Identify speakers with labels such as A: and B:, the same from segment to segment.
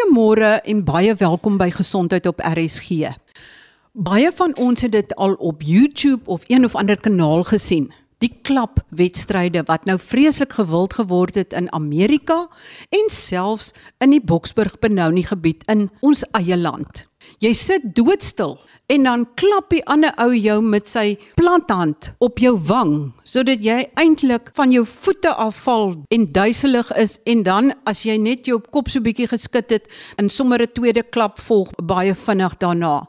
A: Goeiemôre en baie welkom by Gesondheid op RSG. Baie van ons het dit al op YouTube of een of ander kanaal gesien. Die klapwedstryde wat nou vreeslik gewild geword het in Amerika en selfs in die Boksburg Benoni gebied in ons eie land. Jy sit doodstil en dan klap die ander ou jou met sy planthand op jou wang sodat jy eintlik van jou voete afval en duiselig is en dan as jy net jou kop so bietjie geskit het en sommer 'n tweede klap volg baie vinnig daarna.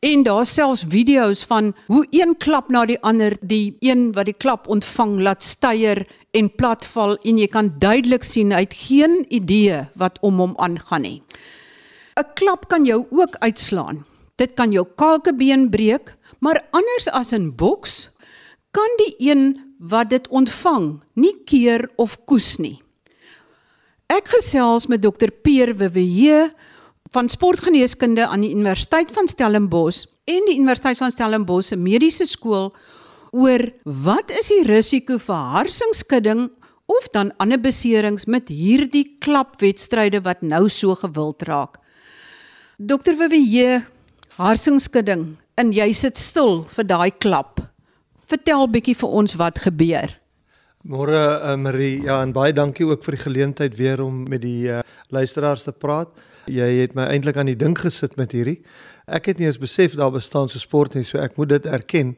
A: En daar selfs video's van hoe een klap na die ander die een wat die klap ontvang laat styer en platval en jy kan duidelik sien hy het geen idee wat om hom aangaan nie. 'n Klap kan jou ook uitslaan. Dit kan jou kakebeen breek, maar anders as in boks kan die een wat dit ontvang nie keer of koes nie. Ek gesels met dokter Peer Wewe van sportgeneeskunde aan die Universiteit van Stellenbosch en die Universiteit van Stellenbosch se mediese skool oor wat is die risiko vir harsingskudding of dan ander beserings met hierdie klapwedstryde wat nou so gewild raak. Dokter Wewe, harsingskudding en jy sit stil vir daai klap. Vertel bietjie vir ons wat gebeur.
B: Môre uh, Marie, ja en baie dankie ook vir die geleentheid weer om met die uh, luisteraars te praat. Jy het my eintlik aan die dink gesit met hierdie. Ek het nie eens besef daar bestaan so sport nie, so ek moet dit erken.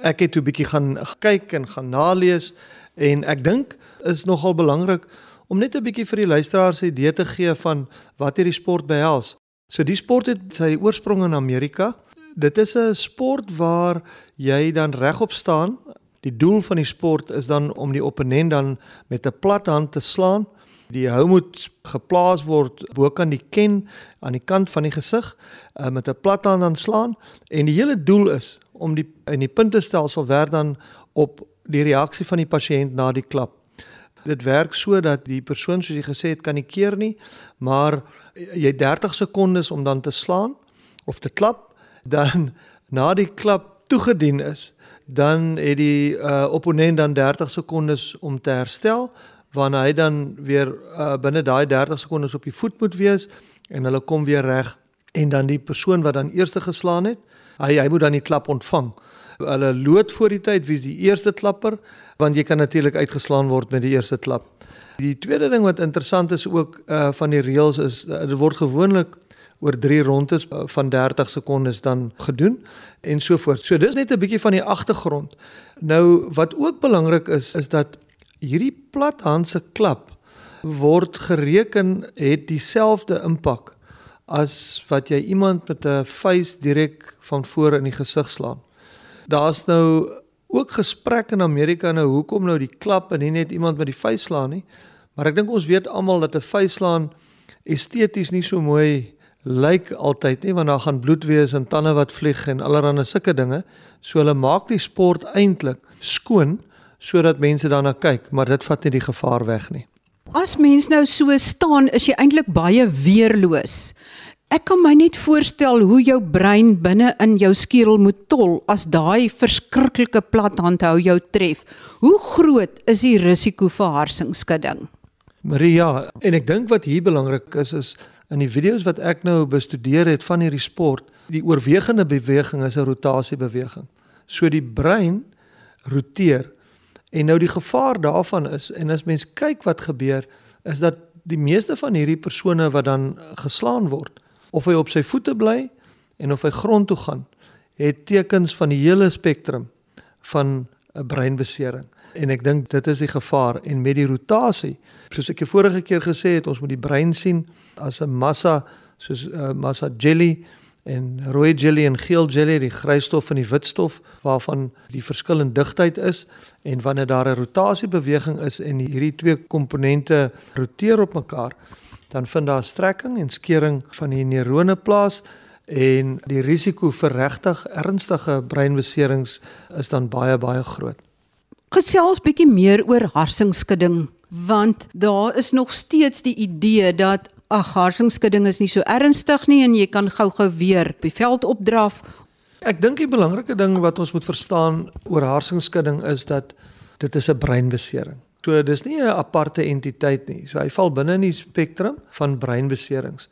B: Ek het 'n bietjie gaan kyk en gaan nalees en ek dink is nogal belangrik om net 'n bietjie vir die luisteraars 'n idee te gee van wat hierdie sport behels. So die sport het sy oorsprong in Amerika. Dit is 'n sport waar jy dan regop staan. Die doel van die sport is dan om die opponent dan met 'n plat hand te slaan. Die hou moet geplaas word bokant die ken aan die kant van die gesig uh, met 'n plat hand aan slaan en die hele doel is om die in die puntestelsel werk dan op die reaksie van die pasiënt na die klap. Dit werk so dat die persoon soos jy gesê het kan nie keer nie, maar jy 30 sekondes om dan te slaan of te klap, dan na die klap toegedien is, dan het die uh, opponent dan 30 sekondes om te herstel waarna hy dan weer uh, binne daai 30 sekondes op die voet moet wees en hulle kom weer reg en dan die persoon wat dan eerste geslaan het, hy hy moet dan die klap ontvang. Hulle lood voor die tyd wie is die eerste klapper want jy kan natuurlik uitgeslaan word met die eerste klap. Die tweede ding wat interessant is ook uh van die reëls is uh, dit word gewoonlik oor 3 rondes uh, van 30 sekondes dan gedoen en so voort. So dis net 'n bietjie van die agtergrond. Nou wat ook belangrik is is dat hierdie plathandse klap word gereken het dieselfde impak as wat jy iemand met 'n vuis direk van voor in die gesig slaan. Daar's nou ook gesprek in Amerika nou hoekom nou die klap en nie net iemand met die vuis slaan nie. Maar ek dink ons weet almal dat 'n vuis slaan esteties nie so mooi lyk altyd nie want daar gaan bloed wees en tande wat vlieg en allerlei sulke dinge. So hulle maak die sport eintlik skoon sodat mense daarna kyk, maar dit vat nie die gevaar weg nie.
A: As mens nou so staan, is jy eintlik baie weerloos. Ek kan my net voorstel hoe jou brein binne in jou skedel moet tol as daai verskriklike plathand hou jou tref. Hoe groot is die risiko vir harsingskudding?
B: Maria, en ek dink wat hier belangrik is is in die video's wat ek nou bestudeer het van hierdie sport, die oorwegende beweging is 'n rotasiebeweging. So die brein roteer En nou die gevaar daarvan is en as mens kyk wat gebeur is dat die meeste van hierdie persone wat dan geslaan word of hy op sy voete bly en of hy grond toe gaan het tekens van die hele spektrum van 'n breinbesering. En ek dink dit is die gevaar. En met die rotasie soos ek die vorige keer gesê het ons moet die brein sien as 'n massa soos 'n uh, massa jelly en rooi jelly en geel jelly, die grysstof en die witstof waarvan die verskil in digtheid is. En wanneer daar 'n rotasiebeweging is en hierdie twee komponente roteer op mekaar, dan vind daar strekking en skeuring van die neurone plaas en die risiko vir regtig ernstige breinbeserings is dan baie baie groot.
A: Gesels bietjie meer oor harsingskudding want daar is nog steeds die idee dat ag harsingskudding is nie so ernstig nie en jy kan gou-gou weer op die veld opdraf.
B: Ek dink die belangrike ding wat ons moet verstaan oor harsingskudding is dat dit is 'n breinbesering. So dis nie 'n aparte entiteit nie. So hy val binne in die spektrum van breinbeserings.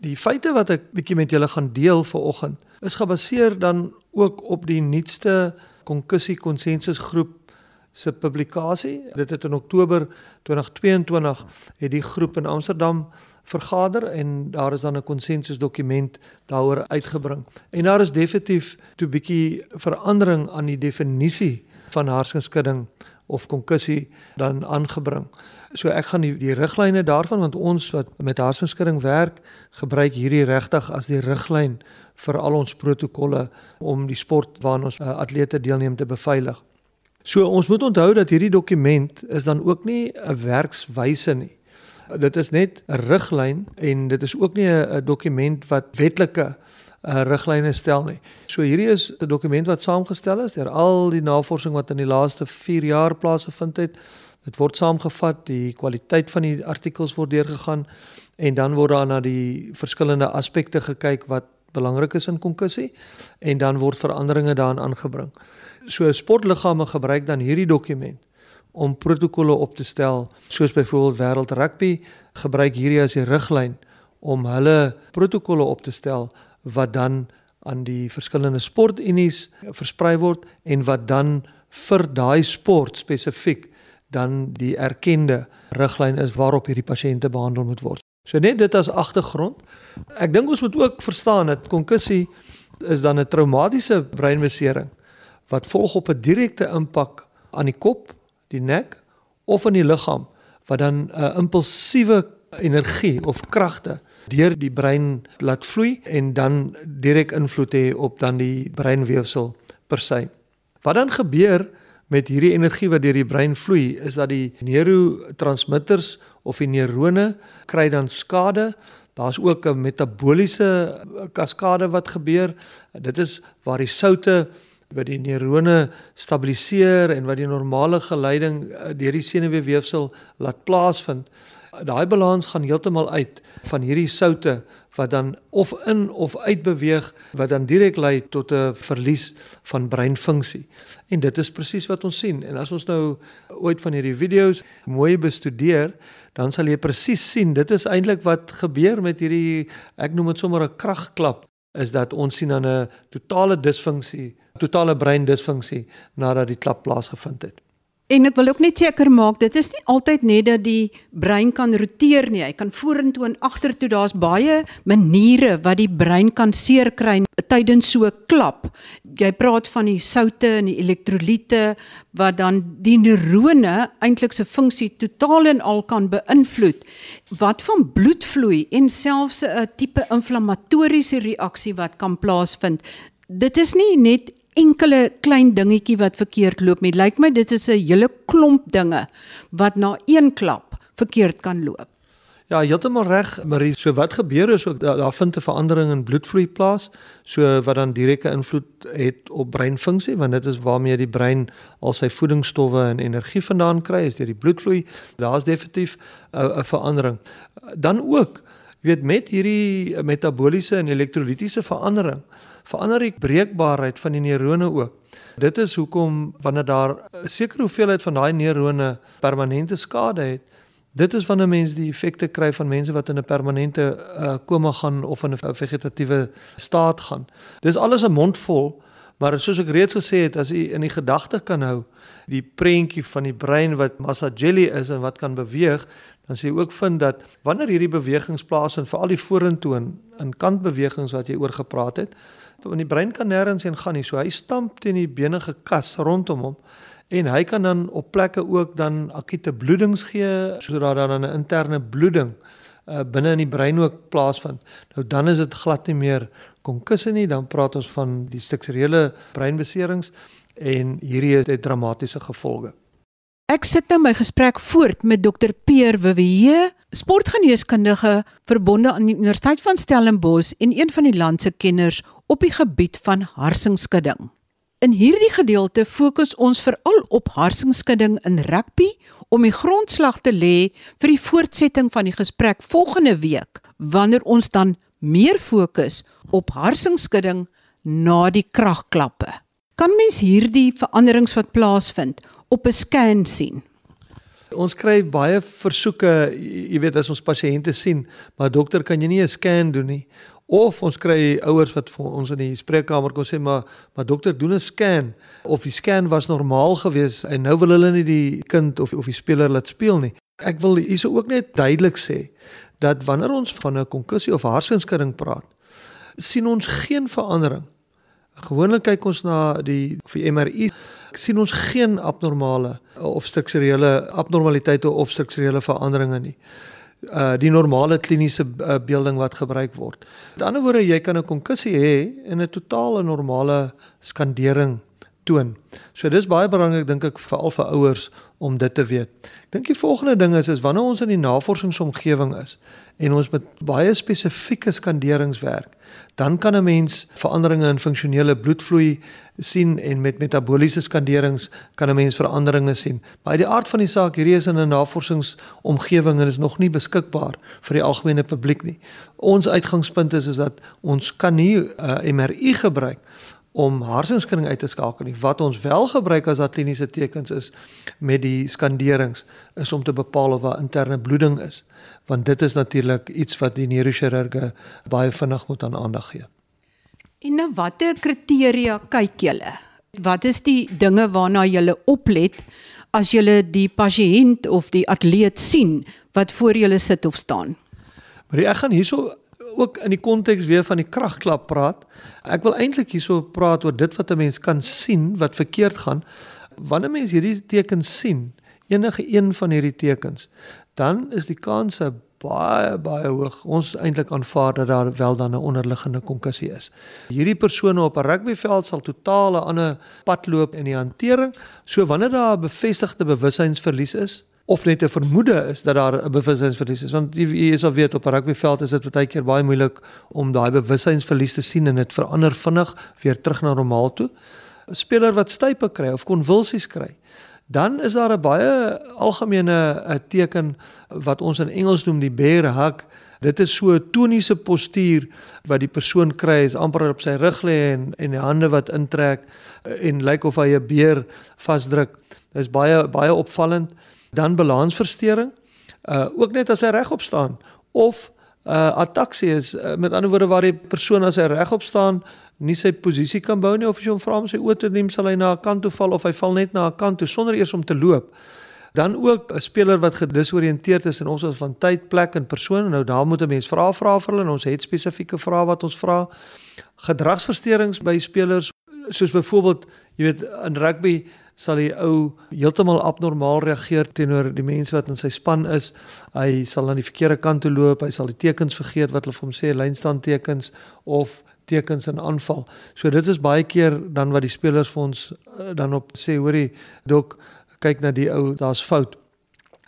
B: Die feite wat ek bietjie met julle gaan deel vanoggend is gebaseer dan ook op die nuutste konkussie konsensusgroep se publikasie. Dit het in Oktober 2022 het die groep in Amsterdam vergader en daar is dan 'n konsensusdokument daaroor uitgebring. En daar is definitief 'n bietjie verandering aan die definisie van hersenskudding of konkussie dan aangebring. So ek gaan die, die riglyne daarvan want ons wat met hersenskudding werk, gebruik hierdie regtig as die riglyn vir al ons protokolle om die sport waarna ons uh, atlete deelneem te beveilig. So ons moet onthou dat hierdie dokument is dan ook nie 'n werkswyse nie. Dit is net 'n riglyn en dit is ook nie 'n dokument wat wetlike uh, riglyne stel nie. So hierdie is 'n dokument wat saamgestel is deur al die navorsing wat in die laaste 4 jaar plaasgevind het. Dit word saamgevat, die kwaliteit van die artikels word deurgegaan en dan word daar na die verskillende aspekte gekyk wat belangrik is in konkussie en dan word veranderinge daarin aangebring. So sportliggame gebruik dan hierdie dokument om protokolle op te stel, soos byvoorbeeld Wêreld Rugby gebruik hierdie as 'n riglyn om hulle protokolle op te stel wat dan aan die verskillende sportunies versprei word en wat dan vir daai sport spesifiek dan die erkende riglyn is waarop hierdie pasiënte behandel moet word. So net dit as agtergrond. Ek dink ons moet ook verstaan dat konkussie is dan 'n traumatiese breinbesering wat volg op 'n direkte impak aan die kop, die nek of in die liggaam wat dan 'n impulsiewe energie of kragte deur die brein laat vloei en dan direk invloed hê op dan die breinweefsel per se. Wat dan gebeur met hierdie energie wat deur die brein vloei is dat die neurotransmitters of die neurone kry dan skade. Daar's ook 'n metabooliese kaskade wat gebeur. Dit is waar die soutte wat die neurone stabiliseer en wat die normale geleiding eh, deur die senuweefsel laat plaasvind. Daai balans gaan heeltemal uit van hierdie soutte wat dan of in of uit beweeg wat dan direk lei tot 'n verlies van breinfunksie. En dit is presies wat ons sien. En as ons nou ooit van hierdie video's mooi bestudeer, dan sal jy presies sien dit is eintlik wat gebeur met hierdie ek noem dit sommer 'n kragklap is dat ons sien dan 'n totale disfunksie totale breindisfunksie nadat die klap plaasgevind het.
A: En ek wil ook net seker maak dit is nie altyd net dat die brein kan roteer nie. Hy kan vorentoe en agtertoe. Daar's baie maniere wat die brein kan seer kry tydens so 'n klap. Jy praat van die soutte en die elektrolyte wat dan die neurone eintlik se funksie totaal en al kan beïnvloed. Wat van bloedvloei en selfs 'n tipe inflammatoriese reaksie wat kan plaasvind. Dit is nie net enkele klein dingetjie wat verkeerd loop nie. Lyk my dit is 'n hele klomp dinge wat na een klap verkeerd kan loop.
B: Ja, heeltemal reg, Marie. So wat gebeur is ook daar, daar vind 'n verandering in bloedvloei plaas, so wat dan direkte invloed het op breinfunksie, want dit is waarmee die brein al sy voedingsstowwe en energie vandaan kry, is deur die bloedvloei. Daar's definitief 'n 'n verandering. Dan ook Jy weet met hierdie metabooliese en elektrolytiese verandering verander die breekbaarheid van die neurone ook. Dit is hoekom wanneer daar 'n sekere hoeveelheid van daai neurone permanente skade het, dit is wanneer mense die effekte kry van mense wat in 'n permanente uh, koma gaan of in 'n vegetatiewe staat gaan. Dis alles 'n mondvol, maar soos ek reeds gesê het, as jy in die gedagte kan hou die prentjie van die brein wat massa jelly is en wat kan beweeg, dan sê jy ook vind dat wanneer hierdie bewegings plaasvind, veral die vorentoe en in kantbewegings wat jy oor gepraat het, want die brein kan nêrens heen gaan nie. So hy stamp teen die benige kas rondom hom en hy kan dan op plekke ook dan akute bloedings gee sodat daar dan 'n interne bloeding uh, binne in die brein ook plaasvind. Nou dan is dit glad nie meer konkusse nie, dan praat ons van die strukturele breinbeserings en hierdie het dramatiese gevolge.
A: Ek sit nou my gesprek voort met Dr Peer Wiwie, sportgeneeskundige verbonde aan die Universiteit van Stellenbosch en een van die land se kenners op die gebied van harsingskudding. In hierdie gedeelte fokus ons veral op harsingskudding in rugby om die grondslag te lê vir die voortsetting van die gesprek volgende week wanneer ons dan meer fokus op harsingskudding na die kragklappe. Kan mens hierdie veranderings wat plaasvind op 'n scan sien?
B: Ons kry baie versoeke, jy weet as ons pasiënte sien, maar dokter, kan jy nie 'n scan doen nie? Of ons kry ouers wat vir ons in die spreekkamer kom sê maar maar dokter doen 'n scan of die scan was normaal geweest en nou wil hulle nie die kind of of die speler laat speel nie. Ek wil hierso ook net duidelik sê dat wanneer ons van 'n konkussie of hartsenskudding praat, sien ons geen verandering. Gewoonlik kyk ons na die of die MRI, sien ons geen abnormale of strukturele abnormaliteite of strukturele veranderinge nie uh die normale kliniese uh, beelding wat gebruik word. Met ander woorde, jy kan 'n konkussie hê en 'n totale normale skandering toon. So dis baie belangrik dink ek veral vir ouers om dit te weet. Ek dink die volgende ding is is wanneer ons in die navorsingsomgewing is en ons met baie spesifieke skanderings werk, dan kan 'n mens veranderinge in funksionele bloedvloei sien en met metabooliese skanderings kan 'n mens veranderinge sien. Maar uit die aard van die saak, hierdie is in 'n navorsingsomgewing en is nog nie beskikbaar vir die algemene publiek nie. Ons uitgangspunt is is dat ons kan nie 'n uh, MRI gebruik om hartsenskudding uit te skakel nie. Wat ons wel gebruik as dat kliniese tekens is met die skanderings is om te bepaal of daar interne bloeding is, want dit is natuurlik iets wat die neurochirurge baie vinnig moet aan aandag gee.
A: En nou watter kriteria kyk julle? Wat is die dinge waarna julle oplet as julle die pasiënt of die atleet sien wat voor julle sit of staan?
B: Maar ek gaan hierso ook in die konteks weer van die kragklap praat. Ek wil eintlik hierso praat oor dit wat 'n mens kan sien wat verkeerd gaan. Wanneer mens hierdie tekens sien, enige een van hierdie tekens, dan is die kanse baie baie hoog. Ons eintlik aanvaar dat daar wel dan 'n onderliggende konkussie is. Hierdie persone op 'n rugbyveld sal totaal 'n ander pad loop in die hantering. So wanneer daar 'n bevestigde bewusstseinsverlies is, of net 'n vermoede is dat daar 'n bewussynsverlies is want jy, is al weet op 'n rugbyveld is dit baie keer baie moeilik om daai bewussynsverlies te sien en dit verander vinnig weer terug na normaal toe. 'n Speler wat stype kry of konvulsies kry, dan is daar 'n baie algemene 'n teken wat ons in Engels noem die bear hug. Dit is so 'n toniese postuur wat die persoon kry is amper op sy rug lê en en die hande wat intrek en lyk of hy 'n beer vasdruk. Dit is baie baie opvallend dan balansversteuring uh ook net as hy regop staan of uh ataksie is uh, met ander woorde waar die persoon as hy regop staan nie sy posisie kan bou nie of as jy hom vra om sy oë te neem sal hy na 'n kant toe val of hy val net na 'n kant toe sonder eers om te loop. Dan ook 'n speler wat gedisoriënteerd is in ons as van tyd plek en persoon nou daar moet 'n mens vra vra vir hulle en ons het spesifieke vrae wat ons vra gedragsversteurings by spelers soos byvoorbeeld jy weet in rugby sal die ou heeltemal abnormaal reageer teenoor die mense wat in sy span is. Hy sal aan die verkeerde kant toe loop, hy sal die tekens vergeet wat hulle vir hom sê, lynstand tekens of tekens in aanval. So dit is baie keer dan wat die spelers vir ons eh, dan op sê, hoorie, dok, kyk na die ou, daar's fout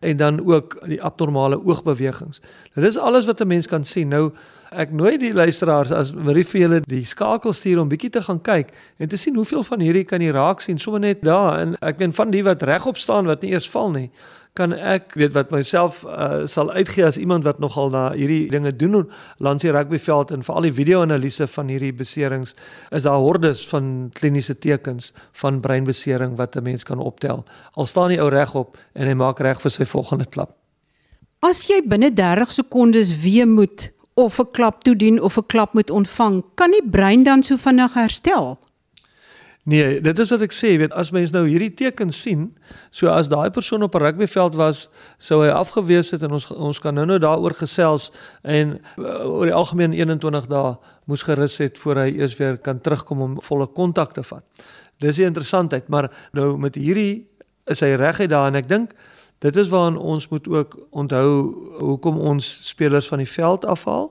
B: en dan ook die abnormale oogbewegings. Nou dis alles wat 'n mens kan sien. Nou ek nooi die luisteraars as Marie vir julle die skakel stuur om bietjie te gaan kyk en te sien hoeveel van hierdie kan jy raak sien sommer net daar en ek meen van die wat regop staan wat nie eers val nie kan ek weet wat myself uh, sal uitgee as iemand wat nogal na hierdie dinge doen langs die rugbyveld en veral die video-analise van hierdie beserings is daar hordes van kliniese tekens van breinbesering wat 'n mens kan optel. Al staan die ou regop en hy maak reg vir sy volgende klap.
A: As jy binne 30 sekondes weer moet of 'n klap toedien of 'n klap moet ontvang, kan die brein dan so vinnig herstel?
B: Nee, dit is wat ek sê, weet as mens nou hierdie teken sien, so as daai persoon op 'n rugbyveld was, sou hy afgewees het en ons ons kan nou-nou daaroor gesels en uh, oor die algemeen 21 dae moes gerus het voor hy eers weer kan terugkom om volle kontak te vat. Dis die interessantheid, maar nou met hierdie is hy reguit daar en ek dink dit is waaraan ons moet ook onthou hoekom ons spelers van die veld afhaal.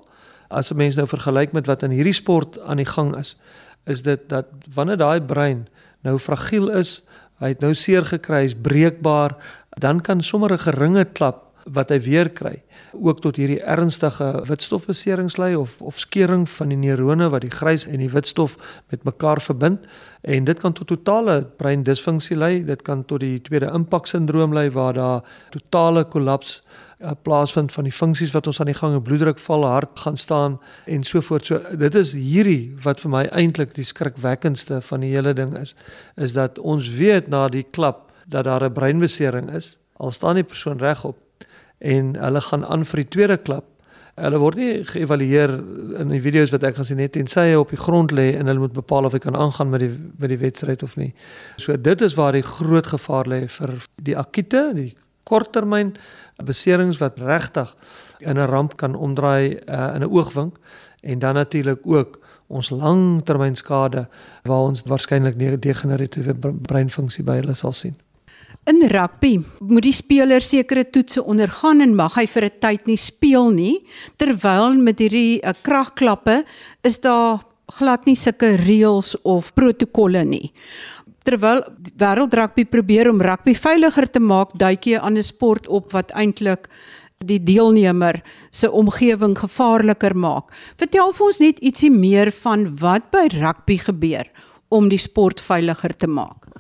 B: As 'n mens nou vergelyk met wat in hierdie sport aan die gang is, is dit dat wanneer daai brein nou fragiel is, hy het nou seer gekry, hy's breekbaar, dan kan sommer 'n geringe klap wat hy weer kry ook tot hierdie ernstige witstofbeserings lei of of skeuring van die neurone wat die grys en die witstof met mekaar verbind en dit kan tot totale breindisfunksie lei dit kan tot die tweede impak sindroom lei waar daar totale kollaps uh, plaasvind van die funksies wat ons aan die gang, bloeddruk val, hart gaan staan en so voort. So dit is hierdie wat vir my eintlik die skrikwekkendste van die hele ding is, is dat ons weet na die klap dat daar 'n breinbesering is al staan die persoon regop en hulle gaan aan vir die tweede klap Hulle word nie geëvalueer in die video's wat ek gesien het tensy hy op die grond lê en hulle moet bepaal of hy kan aangaan met die met die wedstryd of nie. So dit is waar die groot gevaar lê vir die akute, die korttermyn beserings wat regtig in 'n ramp kan omdraai uh, in 'n oogwink en dan natuurlik ook ons langtermynskade waar ons waarskynlik degeneratiewe breinfunksie by hulle sal sien.
A: In rugby moet die speler sekere toetse ondergaan en mag hy vir 'n tyd nie speel nie. Terwyl met hierdie uh, kragklappe is daar glad nie sulke reëls of protokolle nie. Terwyl wêreld rugby probeer om rugby veiliger te maak, duik jy aan 'n sport op wat eintlik die deelnemer se omgewing gevaarliker maak. Vertel vir ons net ietsie meer van wat by rugby gebeur om die sport veiliger te maak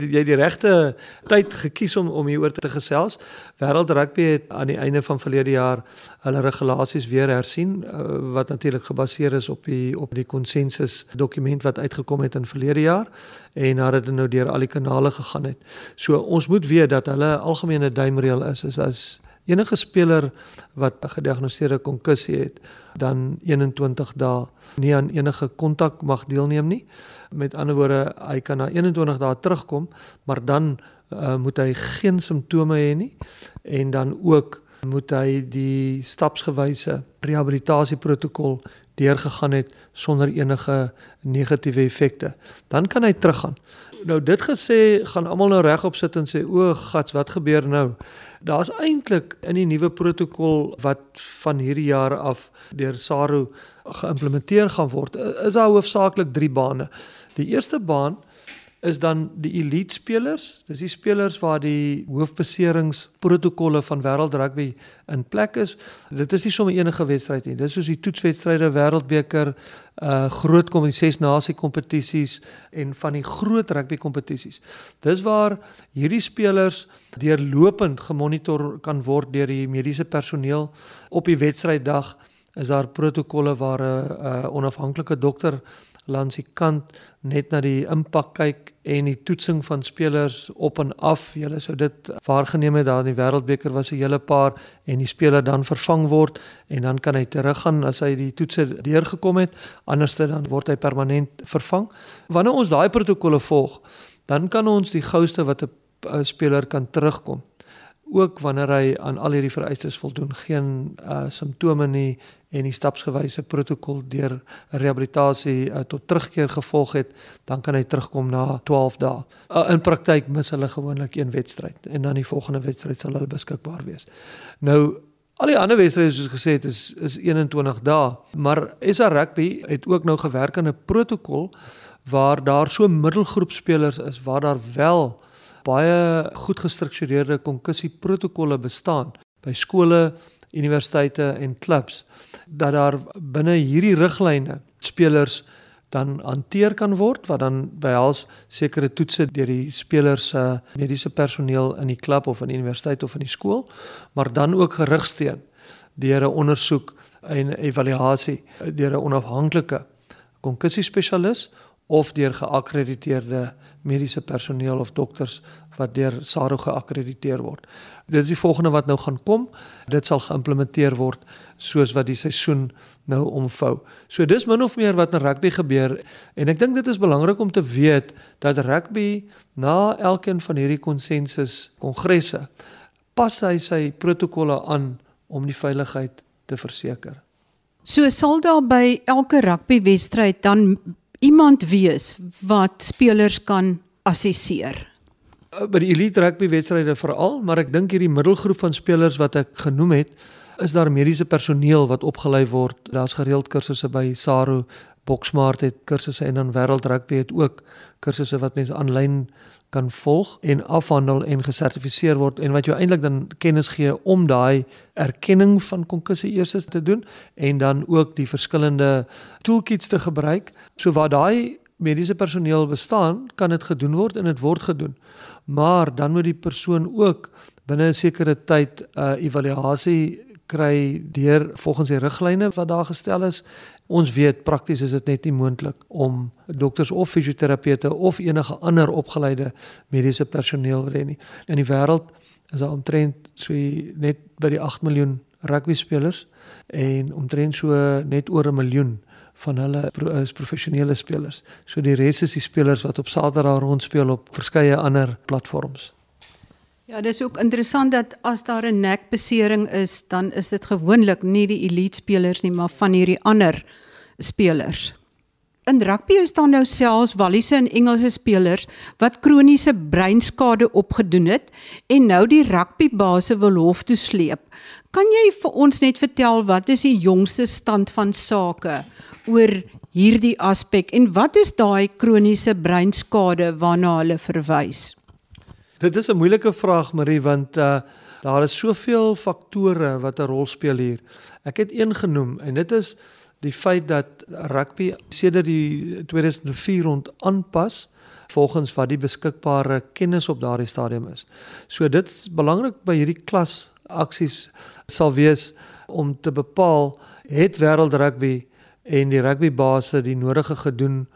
B: jy die regte tyd gekies om om hieroor te gesels. Wêreld Rugby het aan die einde van verlede jaar hulle regulasies weer hersien uh, wat natuurlik gebaseer is op die op die konsensus dokument wat uitgekom het in verlede jaar en nadat dit nou deur al die kanale gegaan het. So ons moet weet dat hulle algemene duimreël is is as enige speler wat 'n gediagnoseerde konkussie het dan 21 dae nie aan enige kontak mag deelneem nie. Met ander woorde, hy kan na 21 dae terugkom, maar dan uh, moet hy geen simptome hê nie en dan ook moet hy die stapsgewyse rehabilitasieprotokol deurgegaan het sonder enige negatiewe effekte. Dan kan hy teruggaan. Nou dit gesê, gaan almal nou regop sit en sê o, gats, wat gebeur nou? Daar's eintlik in die nuwe protokol wat van hierdie jaar af deur SARU geïmplementeer gaan word, is daar hoofsaaklik 3 bane. Die eerste baan is dan die elite spelers. Dis die spelers waar die hoofbeserings-protokolle van wêreld rugby in plek is. Dit is nie sommer enige wedstryd nie. Dis soos die toetswedstryde, wêreldbeker, uh groot kom die ses nasie kompetisies en van die groot rugby kompetisies. Dis waar hierdie spelers deurlopend gemonitor kan word deur die mediese personeel op die wedstryddag is daar protokolle waar 'n uh, onafhanklike dokter langs die kant net na die impak kyk en die toetsing van spelers op en af. Julle sou dit waargeneem het daar in die Wêreldbeker was 'n hele paar en die speler dan vervang word en dan kan hy teruggaan as hy die toetse deurgekom het. Anderste dan word hy permanent vervang. Wanneer ons daai protokolle volg, dan kan ons die gouste wat 'n speler kan terugkom ook wanneer hy aan al hierdie vereistes voldoen, geen uh simptome nie en die stapsgewyse protokol deur rehabilitasie uh, tot terugkeer gevolg het, dan kan hy terugkom na 12 dae. Uh, in praktyk mis hulle gewoonlik een wedstryd en dan die volgende wedstryd sal hulle beskikbaar wees. Nou al die ander wedstryde soos gesê het is is 21 dae, maar SA Rugby het ook nou gewerk aan 'n protokol waar daar so middelgroep spelers is waar daar wel baie goed gestruktureerde konkussie protokolle bestaan by skole, universiteite en klubs dat daar binne hierdie riglyne spelers dan hanteer kan word wat dan behels sekere toetse deur die spelers se mediese personeel in die klub of in die universiteit of in die skool maar dan ook gerigsteun deur 'n ondersoek en evaluasie deur 'n onafhanklike konkussie spesialis of deur geakkrediteerde mediese personeel of dokters wat deur SARO geakkrediteer word. Dit is die volgende wat nou gaan kom. Dit sal geïmplementeer word soos wat die seisoen nou omvou. So dis min of meer wat in rugby gebeur en ek dink dit is belangrik om te weet dat rugby na elkeen van hierdie konsensus kongresse pas hy sy protokolle aan om die veiligheid te verseker.
A: So sal daar by elke rugbywedstryd dan iemand wees wat spelers kan assesseer.
B: Uh, by die elite rugby wedstryde veral, maar ek dink hierdie middelgroep van spelers wat ek genoem het, is daar mediese personeel wat opgelei word. Daar's gereeld kursusse by SARU, Boksmart het kursusse en dan Wêreld Rugby het ook kursusse wat mense aanlyn kan volg en afhandel en gesertifiseer word en wat jou eintlik dan kennis gee om daai erkenning van konkussie eers te doen en dan ook die verskillende toolkits te gebruik. So waar daai mediese personeel bestaan, kan dit gedoen word en dit word gedoen. Maar dan moet die persoon ook binne 'n sekere tyd 'n uh, evaluasie kry deur volgens die riglyne wat daar gestel is Ons weet prakties is dit net nie moontlik om dokters of fisioterapeute of enige ander opgeleide mediese personeel te hê nie. In die wêreld is daar omtrent so net by die 8 miljoen rugby spelers en omtrent so net oor 'n miljoen van hulle is professionele spelers. So die res is die spelers wat op Saterdag rondspeel op verskeie ander platforms.
A: Ja, dis ook interessant dat as daar 'n nekbesering is, dan is dit gewoonlik nie die elite spelers nie, maar van hierdie ander spelers. In rugby is daar nou selfs Walliese en Engelse spelers wat kroniese breinskade opgedoen het en nou die rugbybase wil hof toe sleep. Kan jy vir ons net vertel wat is die jongste stand van sake oor hierdie aspek en wat is daai kroniese breinskade waarna hulle verwys?
B: Dit is 'n moeilike vraag Marie want uh daar is soveel faktore wat 'n rol speel hier. Ek het een genoem en dit is die feit dat rugby sedert die 2004 rond aanpas volgens wat die beskikbare kennis op daardie stadium is. So dit is belangrik by hierdie klas aksies sal wees om te bepaal het wêreld rugby en die rugbybase die nodige gedoen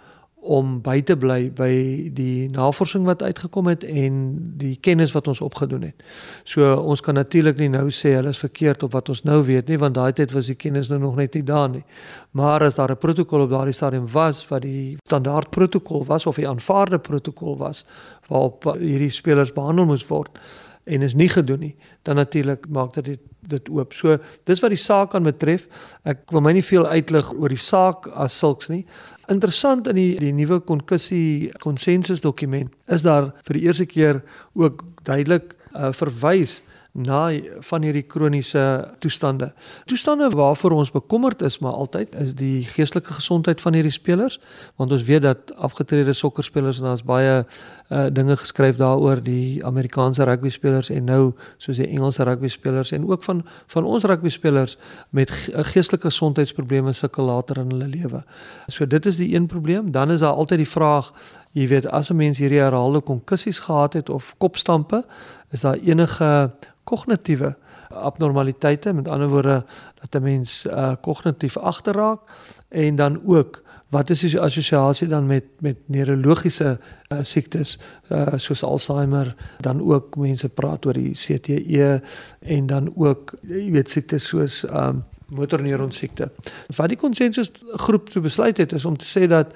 B: om by te bly by die navorsing wat uitgekom het en die kennis wat ons opgedoen het. So ons kan natuurlik nie nou sê hulle is verkeerd op wat ons nou weet nie want daai tyd was die kennis nou nog net nie daar nie. Maar as daar 'n protokol op daardie stadium was wat die standaard protokol was of die aanvaarde protokol was waarop hierdie spelers behandel moes word en is nie gedoen nie, dan natuurlik maak dit dit oop. So dis wat die saak aan betref. Ek wil my nie veel uitlig oor die saak as sulks nie. Interessant in die die nuwe konkussie konsensus dokument is daar vir die eerste keer ook duidelik uh, verwys na van hierdie kroniese toestande. Toestande waarvoor ons bekommerd is maar altyd is die geestelike gesondheid van hierdie spelers want ons weet dat afgetrede sokkerspelers en daar's baie uh, dinge geskryf daaroor die Amerikaanse rugby spelers en nou soos die Engelse rugby spelers en ook van van ons rugby spelers met geestelike gesondheidsprobleme sukkel later in hulle lewe. So dit is die een probleem. Dan is daar altyd die vraag Jy weet as 'n mens hierdie herhaalde konkussies gehad het of kopstampe, is daar enige kognitiewe abnormaliteite, met ander woorde dat 'n mens uh kognitief agterraak en dan ook wat is die assosiasie dan met met neurologiese uh, siektes uh soos Alzheimer, dan ook mense praat oor die CTE en dan ook jy weet siektes soos um motorneuron siekte. Wat die konsensus groep toe besluit het is om te sê dat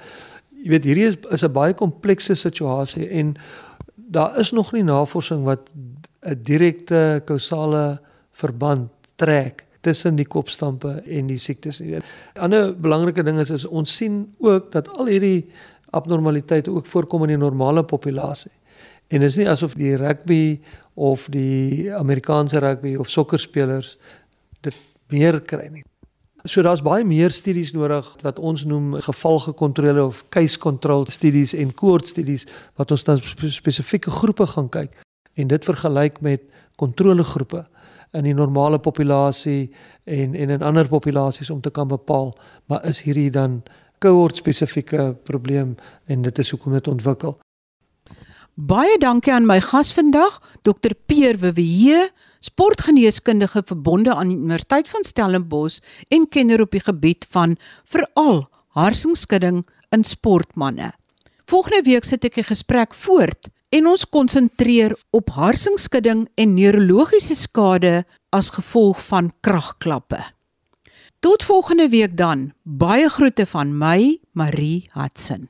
B: jy weet hierdie is is 'n baie komplekse situasie en daar is nog nie navorsing wat 'n direkte kausale verband trek tussen die kopstampe en die siektes. 'n Ander belangrike ding is is ons sien ook dat al hierdie abnormaliteite ook voorkom in die normale populasie. En dit is nie asof die rugby of die Amerikaanse rugby of sokkerspelers dit meer kry nie. So daar's baie meer studies nodig wat ons noem gevalgekontrole of case control studies en cohort studies wat ons dan spesifieke groepe gaan kyk en dit vergelyk met kontrolegroepe in die normale populasie en en in ander populasies om te kan bepaal maar is hierdie dan cohort spesifieke probleem en dit is hoekom dit ontwikkel.
A: Baie dankie aan my gas vandag, Dr Peer Wewe, sportgeneeskundige verbonde aan die Universiteit van Stellenbosch en kenner op die gebied van veral harsingskudding in sportmense. Volgende week sit ek 'n gesprek voort en ons konsentreer op harsingskudding en neurologiese skade as gevolg van kragklappe. Tot volgende week dan. Baie groete van my, Marie Hudson.